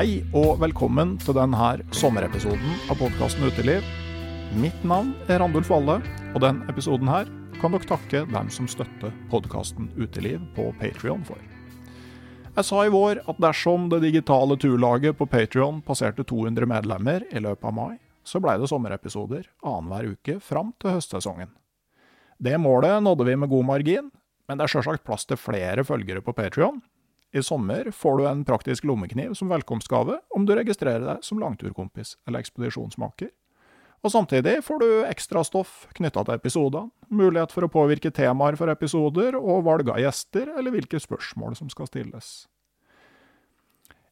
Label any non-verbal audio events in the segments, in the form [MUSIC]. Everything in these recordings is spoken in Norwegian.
Hei og velkommen til denne sommerepisoden av podkasten Uteliv. Mitt navn er Randulf Valle, og denne episoden her kan dere takke dem som støtter podkasten Uteliv på Patrion for. Jeg sa i vår at dersom det digitale turlaget på Patrion passerte 200 medlemmer i løpet av mai, så blei det sommerepisoder annenhver uke fram til høstsesongen. Det målet nådde vi med god margin, men det er sjølsagt plass til flere følgere på Patrion, i sommer får du en praktisk lommekniv som velkomstgave om du registrerer deg som langturkompis eller ekspedisjonsmaker. Og samtidig får du ekstra stoff knytta til episodene, mulighet for å påvirke temaer for episoder og valg av gjester eller hvilke spørsmål som skal stilles.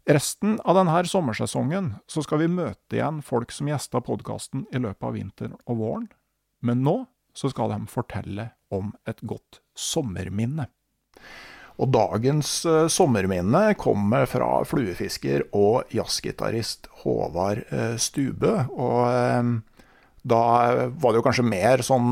Resten av denne sommersesongen så skal vi møte igjen folk som gjesta podkasten i løpet av vinteren og våren, men nå så skal de fortelle om et godt sommerminne. Og dagens eh, sommerminne kommer fra fluefisker og jazzgitarist Håvard eh, Stubø. Og eh, da var det jo kanskje mer sånn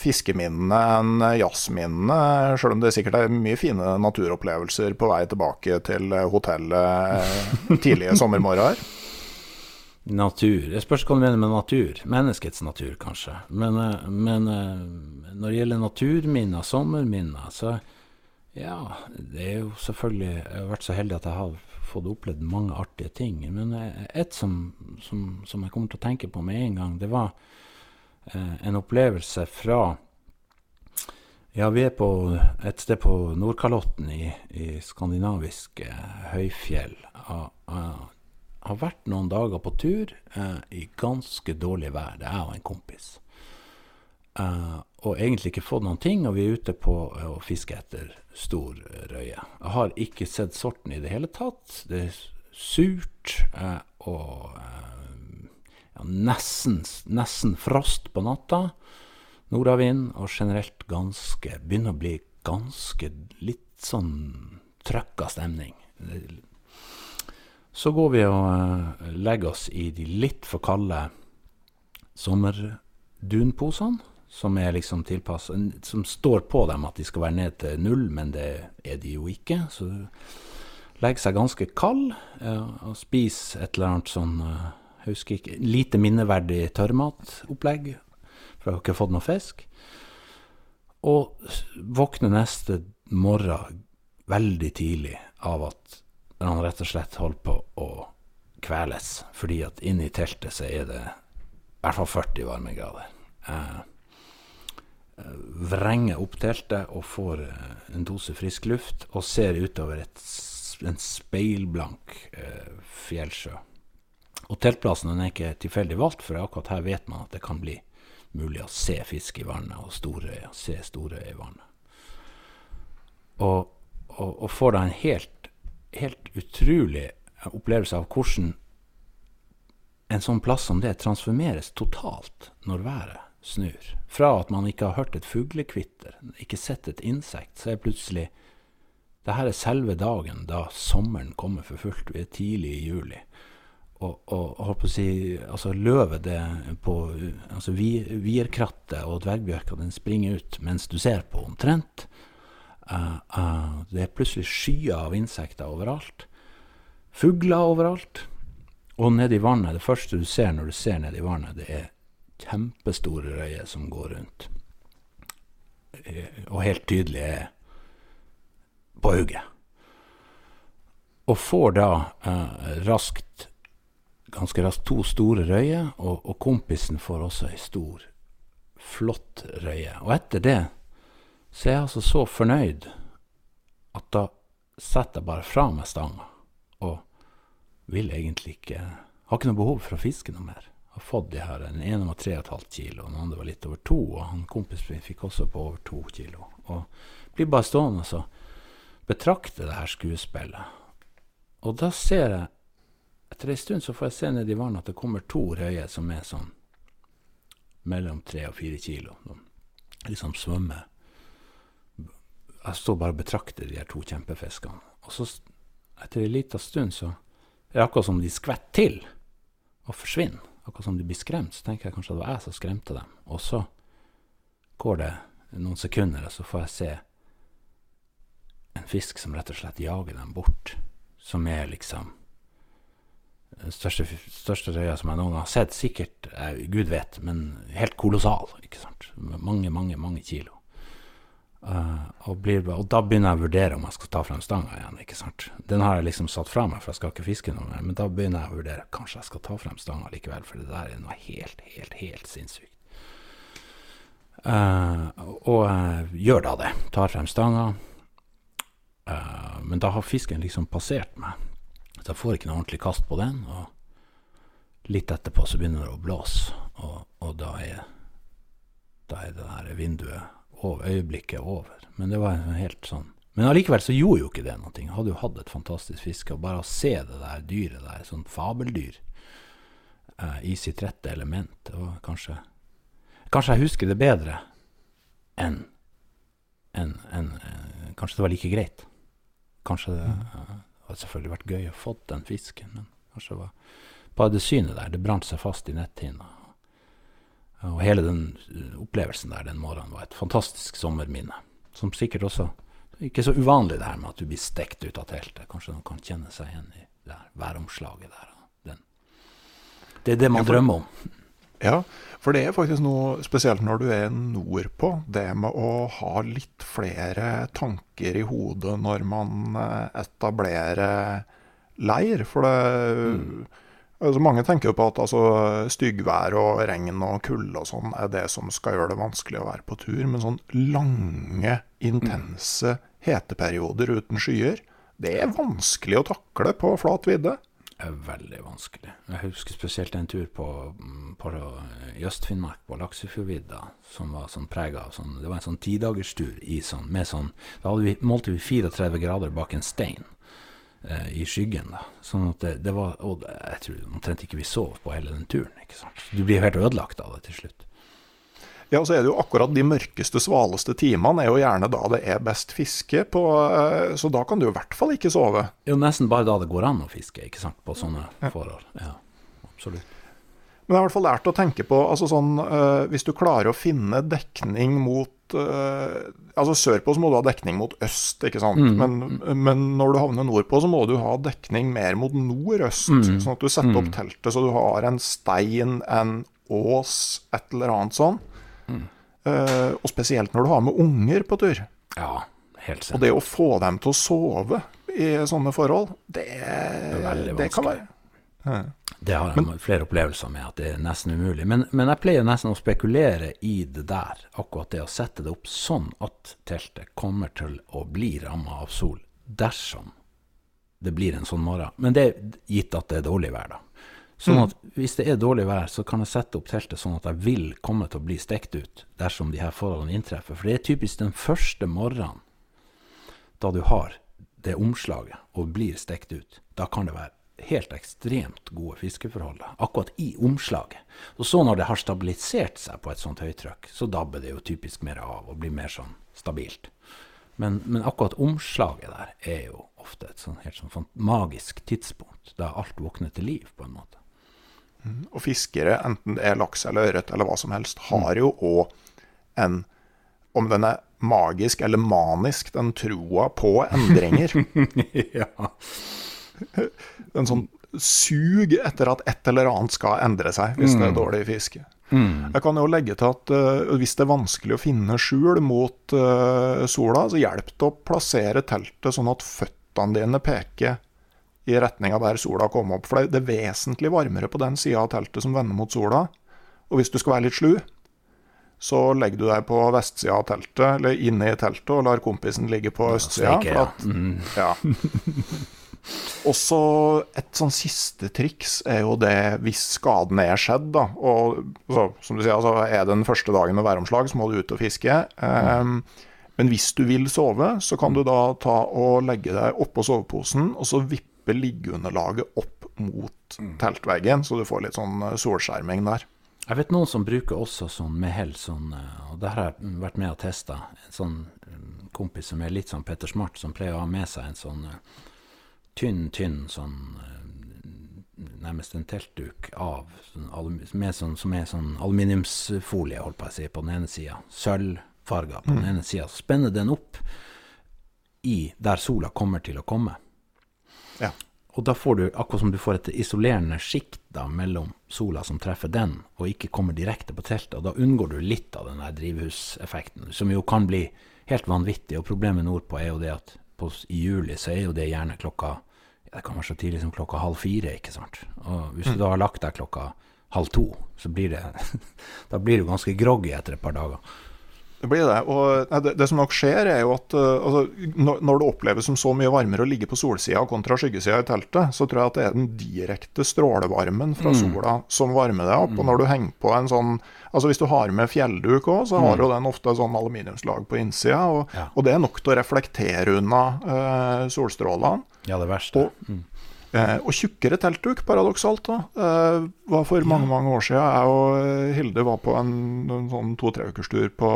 fiskeminnene enn jazzminnene, sjøl om det sikkert er mye fine naturopplevelser på vei tilbake til hotellet tidlige [LAUGHS] sommermorgener. Natur. Det spørs hva du mener med natur. Menneskets natur, kanskje. Men, men når det gjelder naturminner, sommerminner, så ja, det er jo selvfølgelig Jeg har vært så heldig at jeg har fått opplevd mange artige ting. Men ett et som, som, som jeg kommer til å tenke på med en gang, det var eh, en opplevelse fra Ja, vi er på et sted på Nordkalotten i, i skandinaviske høyfjell. Jeg, jeg har vært noen dager på tur eh, i ganske dårlig vær. Det er jeg og en kompis. Eh, og egentlig ikke fått noen ting, og vi er ute på eh, å fiske etter stor røye. Jeg har ikke sett sorten i det hele tatt. Det er surt eh, og ja, nesten, nesten frost på natta. Nordavind og generelt ganske Begynner å bli ganske litt sånn trøkka stemning. Så går vi og legger oss i de litt for kalde sommerdunposene som er liksom Som står på dem at de skal være ned til null, men det er de jo ikke. Så legger seg ganske kald eh, og spiser et eller annet sånn eh, husker ikke, lite minneverdig tørrmatopplegg, for jeg har ikke fått noe fisk. Og våkner neste morgen veldig tidlig av at han rett og slett holder på å kveles, fordi at inne i teltet så er det i hvert fall 40 varmegrader. Eh, vrenger opp teltet og får eh, en dose frisk luft og ser utover et, en speilblank eh, fjellsjø. Og teltplassen er ikke tilfeldig valgt, for akkurat her vet man at det kan bli mulig å se fisk i vannet, og storøya, se storøya i vannet. Og, og, og får da en helt, helt utrolig opplevelse av hvordan en sånn plass som det transformeres totalt når været snur. Fra at man ikke har hørt et fuglekvitter, ikke sett et insekt, så er plutselig det her er selve dagen da sommeren kommer for fullt. Vi er tidlig i juli. Og, og holdt på å si, altså løvet det på altså Vierkrattet og dvergbjørka den springer ut mens du ser på, omtrent. Uh, uh, det er plutselig skyer av insekter overalt. Fugler overalt. Og nedi vannet, det første du ser når du ser nedi vannet, det er kjempestore røyer som går rundt. Og helt tydelig er på hugget. Og får da eh, raskt, ganske raskt, to store røyer, og, og, kompisen får også ei stor, flott røye. Og etter det så er jeg altså så fornøyd at da setter jeg bare fra meg stanga og vil egentlig ikke Har ikke noe behov for å fiske noe mer. Har fått de her. Den ene var 3,5 kilo, den andre var litt over to, og han kompisen fikk også på over to kilo. Og blir bare stående og betrakte det her skuespillet. Og da ser jeg Etter ei stund så får jeg se ned i vannet at det kommer to røyer som er sånn mellom tre og fire kilo. De liksom svømmer. Jeg står bare og betrakter de her to kjempefiskene. Og så, etter ei lita stund, så er det akkurat som de skvetter til og forsvinner. Akkurat som de blir skremt. Så tenker jeg kanskje det var jeg som skremte dem. Og så går det noen sekunder, og så får jeg se en fisk som rett og slett jager dem bort. Som er liksom den største, største røya som jeg noen har sett. Sikkert, jeg, gud vet, men helt kolossal. ikke sant? Mange, mange, mange kilo. Uh, og, blir, og, da begynner jeg å vurdere om jeg skal ta frem stanga igjen. ikke sant? Den har jeg liksom satt fra meg, for jeg skal ikke fiske noe mer. Men da begynner jeg å vurdere kanskje jeg skal ta frem stanga likevel, for det der er noe helt, helt, helt sinnssykt. Uh, og uh, gjør da det. Tar frem stanga. Uh, men da har fisken liksom passert meg, så jeg får ikke noe ordentlig kast på den. Og litt etterpå så begynner det å blåse, og, og da, er, da er det der vinduet over, øyeblikket over. Men det var helt sånn. Men allikevel så gjorde jo ikke det noe. Hadde jo hatt et fantastisk fiske. Og bare å se det der dyret der, sånn fabeldyr, eh, i sitt rette element, det var kanskje Kanskje jeg husker det bedre enn en, en, en, Kanskje det var like greit. Kanskje det mm. hadde selvfølgelig vært gøy å få den fisken, men kanskje det var bare det synet der. Det brant seg fast i netthinna. Og hele den eh, opplevelsen der den morgenen var et fantastisk sommerminne. Som sikkert også Ikke så uvanlig det her med at du blir stekt ut av teltet. Kanskje noen kan kjenne seg igjen i det her væromslaget der. Den. Det er det man ja, for, drømmer om. Ja, for det er faktisk noe spesielt når du er nordpå. Det med å ha litt flere tanker i hodet når man eh, etablerer leir. For det mm Altså, mange tenker jo på at altså, styggvær og regn og kulde og sånn er det som skal gjøre det vanskelig å være på tur. Men sånn lange, intense heteperioder uten skyer, det er vanskelig å takle på flat vidde. Det er veldig vanskelig. Jeg husker spesielt en tur på, på i Øst-Finnmark, på Laksefjordvidda, som var sånn prega av sånn Det var en sånn tidagerstur i sånn med sånn Da vi, målte vi 34 grader bak en stein eh, i skyggen. da. Sånn at det, det, var Og jeg tror omtrent ikke vi sov på hele den turen. ikke sant? Du blir helt ødelagt av det til slutt. Ja, og så er det jo akkurat de mørkeste, svaleste timene er jo gjerne da det er best fiske, på, eh, så da kan du i hvert fall ikke sove. Jo nesten bare da det går an å fiske, ikke sant, på sånne ja. forhold. Ja, absolutt. Men jeg har i hvert fall lært å tenke på altså sånn, uh, Hvis du klarer å finne dekning mot Altså Sørpå så må du ha dekning mot øst, ikke sant. Mm. Men, men, når du havner nordpå, så må du ha dekning mer mot nordøst. Mm. Sånn at du setter opp mm. teltet så du har en stein, en ås, et eller annet sånn. Uh, og spesielt når du har med unger på tur. Ja, helt sant. Og det å få dem til å sove i sånne forhold, det, det, det kan være det har jeg men, flere opplevelser med, at det er nesten umulig. Men, men, jeg pleier nesten å spekulere i det der, akkurat det å sette det opp sånn at teltet kommer til å bli ramma av sol dersom det blir en sånn morgen. Men det er gitt at det er dårlig vær, da. Sånn at hvis det er dårlig vær, så kan jeg sette opp teltet sånn at jeg vil komme til å bli stekt ut dersom de her forholdene inntreffer. For det er typisk den første morgenen da du har det omslaget og blir stekt ut. Da kan det være helt ekstremt gode fiskeforhold akkurat i omslaget. Og så når det har stabilisert seg på et sånt høytrykk, så dabber det jo typisk mer av og blir mer sånn stabilt. Men, men akkurat omslaget der er jo ofte et sånn helt sånn magisk tidspunkt, da alt våkner til liv, på en måte. Og fiskere, enten det er laks eller ørret eller hva som helst, har jo òg en Om den er magisk eller manisk, den troa på endringer. [LAUGHS] ja. [LAUGHS] En sånn sug etter at et eller annet skal endre seg hvis det er dårlig fiske. Jeg kan jo legge til at uh, hvis det er vanskelig å finne skjul mot uh, sola, så hjelp det å plassere teltet sånn at føttene dine peker i retninga der sola kommer opp. For det er vesentlig varmere på den sida av teltet som vender mot sola. Og hvis du skal være litt slu, så legger du deg på vestsida av teltet, eller inne i teltet, og lar kompisen ligge på østsida. ja. Mm. ja. [LAUGHS] Også et sånn siste triks er jo det hvis skaden er skjedd, da. Og så, som du sier, altså, er det den første dagen med væromslag, så må du ut og fiske. Um, men hvis du vil sove, så kan du da ta og legge deg oppå soveposen, og så vippe liggeunderlaget opp mot teltveggen, så du får litt sånn eh, solskjerming der. Jeg vet noen som bruker også sånn med hell, sånn, eh, og det har jeg vært med og testa. En sånn mm, kompis som er litt sånn Petter Smart, som pleier å ha med seg en sånn eh, tynn, tynn sånn eh, Nærmest en teltduk av sånn, med sånn, som er sånn aluminiumsfolie, holdt på å si, på den ene sida. Sølvfarga på den ene sida. Spenner den opp i der sola kommer til å komme. Ja. Og da får du, akkurat som du får et isolerende sjikt da mellom sola som treffer den, og ikke kommer direkte på teltet, og da unngår du litt av den der drivhuseffekten, som jo kan bli helt vanvittig. Og problemet nordpå er jo det at på, i juli så er jo det gjerne klokka Det kan være så tidlig som klokka halv fire, ikke sant. Og hvis du da har lagt deg klokka halv to, så blir det [LAUGHS] Da blir du ganske groggy etter et par dager. Det blir det. Og nei, det, det som nok skjer, er jo at uh, altså, når, når det oppleves som så mye varmere å ligge på solsida kontra skyggesida i teltet, så tror jeg at det er den direkte strålevarmen fra sola som varmer deg opp. Og når du henger på en sånn Altså Hvis du har med fjellduk òg, så har jo den ofte sånn aluminiumslag på innsida. Og, Ja. og det er nok til å reflektere unna uh, solstrålene. Ja, det verste. Og, eh, og tjukkere teltduk, paradoksalt. da. Eh, var for mange mange år siden jeg og eh, Hilde var på en, en sånn to-tre ukers tur på,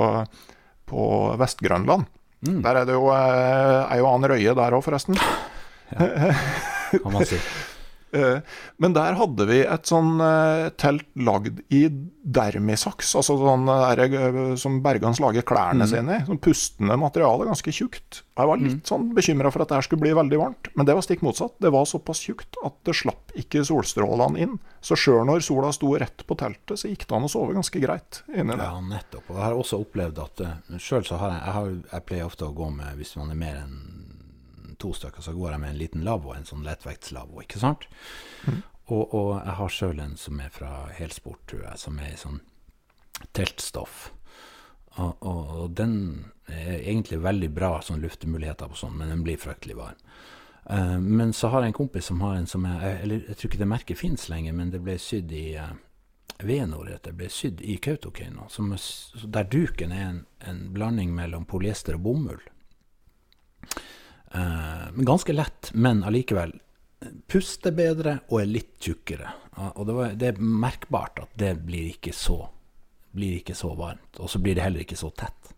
på Vest-Grønland. Der er det jo eh, ei og annen røye der òg, forresten. Ja, kan man si. [LAUGHS] Eh, Men der hadde vi et sånn eh, telt lagd i dermisaks, altså sånn der, eh, som bergans lager klærne sine i. Sånn pustende materiale, ganske tjukt. Jeg var litt sånn bekymra for at det her skulle bli veldig varmt, men det var stikk motsatt. Det var såpass tjukt at det slapp ikke solstrålene inn. Så sjøl når sola sto rett på teltet, så gikk det an å sove ganske greit inni det. Ja, nettopp. Og jeg har også opplevd at sjøl så har jeg, jeg, har, jeg pleier ofte å gå med, hvis man er mer enn to stykker, så går jeg med en liten lavvo, en sånn lettvektslavvo, ikke sant? Og, og jeg har sjøl en som er fra helsport, tror jeg, som er i sånn teltstoff. Og, og, og den er egentlig veldig bra sånn luftemuligheter på sånn, men den blir fryktelig varm. Uh, men så har jeg en kompis som har en som er Eller jeg tror ikke det merket fins lenger, men det ble sydd i uh. Det ble sydd i Kautokeino. er Der duken er en, en blanding mellom polyester og bomull. Eh, men ganske lett, men allikevel puster bedre og er litt tjukkere. Og det, var, det er merkbart at det blir ikke så blir ikke så varmt. Og så blir det heller ikke så tett.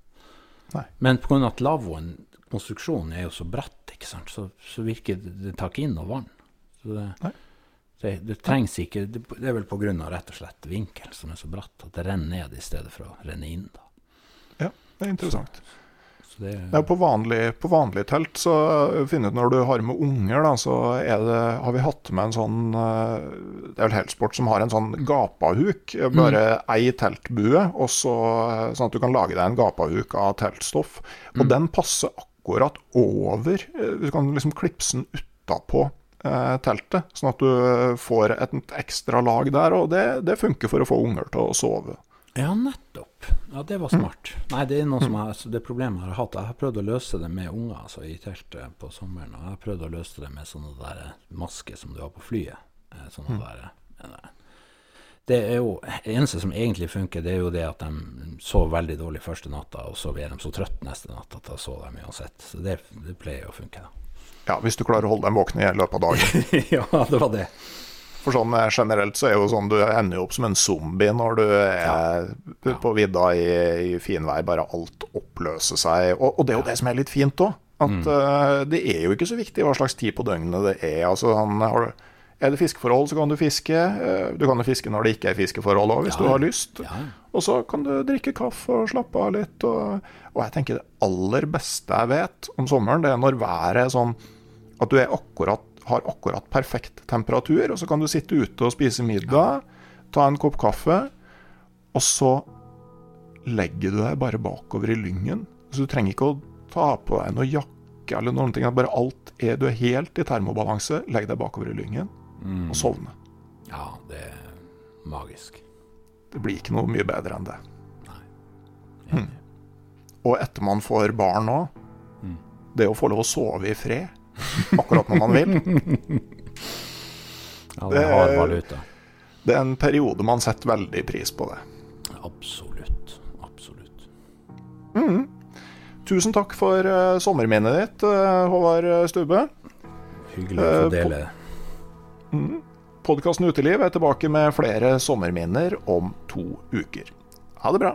Nei. Men pga. at lavvoen, konstruksjonen, er jo så bratt, ikke sant? Så, så virker det Det tar ikke inn noe vann. Så det, det, det trengs ikke Det, det er vel pga. rett og slett vinkel som er så bratt, at det renner ned i stedet for å renne inn. da. Ja, det er interessant. Så det, Ja, på, vanlig, på vanlig telt så finner du når du har med unger, da, så det, har vi hatt med en sånn uh, Det er vel Helsport som har en sånn gapahuk. Bare ei teltbue, og så, uh, sånn at du kan lage deg en gapahuk av teltstoff. Og den passer akkurat over. Du kan liksom klipse den utapå teltet, sånn at du får et, ekstra lag der. Og det, det funker for å få unger til å sove. Ja, nettopp. Ja, det var smart. Nei, det er noe som jeg, altså, det problemet jeg har hatt. Jeg har prøvd å løse det med unger altså, i teltet på sommeren. Og jeg har prøvd å løse det med sånne der masker som du har på flyet. Sånne Sånne der eh, det er jo det eneste som egentlig funker, det er jo det at de sov veldig dårlig første natta, og så blir de så trøtte neste natt at da sover de uansett. Så det, det pleier å funke, da. Ja, hvis du klarer å holde dem våkne i løpet av dagen. [LAUGHS] ja, det var det. For sånn eh, generelt så er jo sånn du ender jo opp som en zombie når du er på vidda i, i finvær. Bare alt oppløser seg. Og, og det er jo det som er litt fint òg. At eh, det er jo ikke så viktig hva slags tid på døgnet det er. Altså, han har, er det fiskeforhold, så kan du fiske. Eh, Du kan jo fiske når det ikke er fiskeforhold òg, hvis Ja. du har lyst. Ja. Og så kan du drikke kaffe og slappe av litt. Og, og jeg tenker det aller beste jeg vet om sommeren, det er når været er sånn at du er akkurat, har akkurat perfekt temperatur, og så kan du sitte ute og spise middag, ta en kopp kaffe, og så legger du deg bare bakover i lyngen. Så du trenger ikke å ta på deg noe jakke eller noen ting. Bare alt er, du er helt i termobalanse. Legg deg bakover i lyngen og sovne. Ja, det er magisk. Det blir ikke noe mye bedre enn det. Hm. Og etter man får barn òg, det å få lov å sove i fred akkurat når man vil, Ja, det er valuta. det er en periode man setter veldig pris på det. Absolutt. Absolutt. Tusen takk for uh, sommerminnet ditt, uh, Håvard Stubbe. Hyggelig å Eh, få dele. Podkasten Uteliv er tilbake med flere sommerminner om to uker. Ha det bra.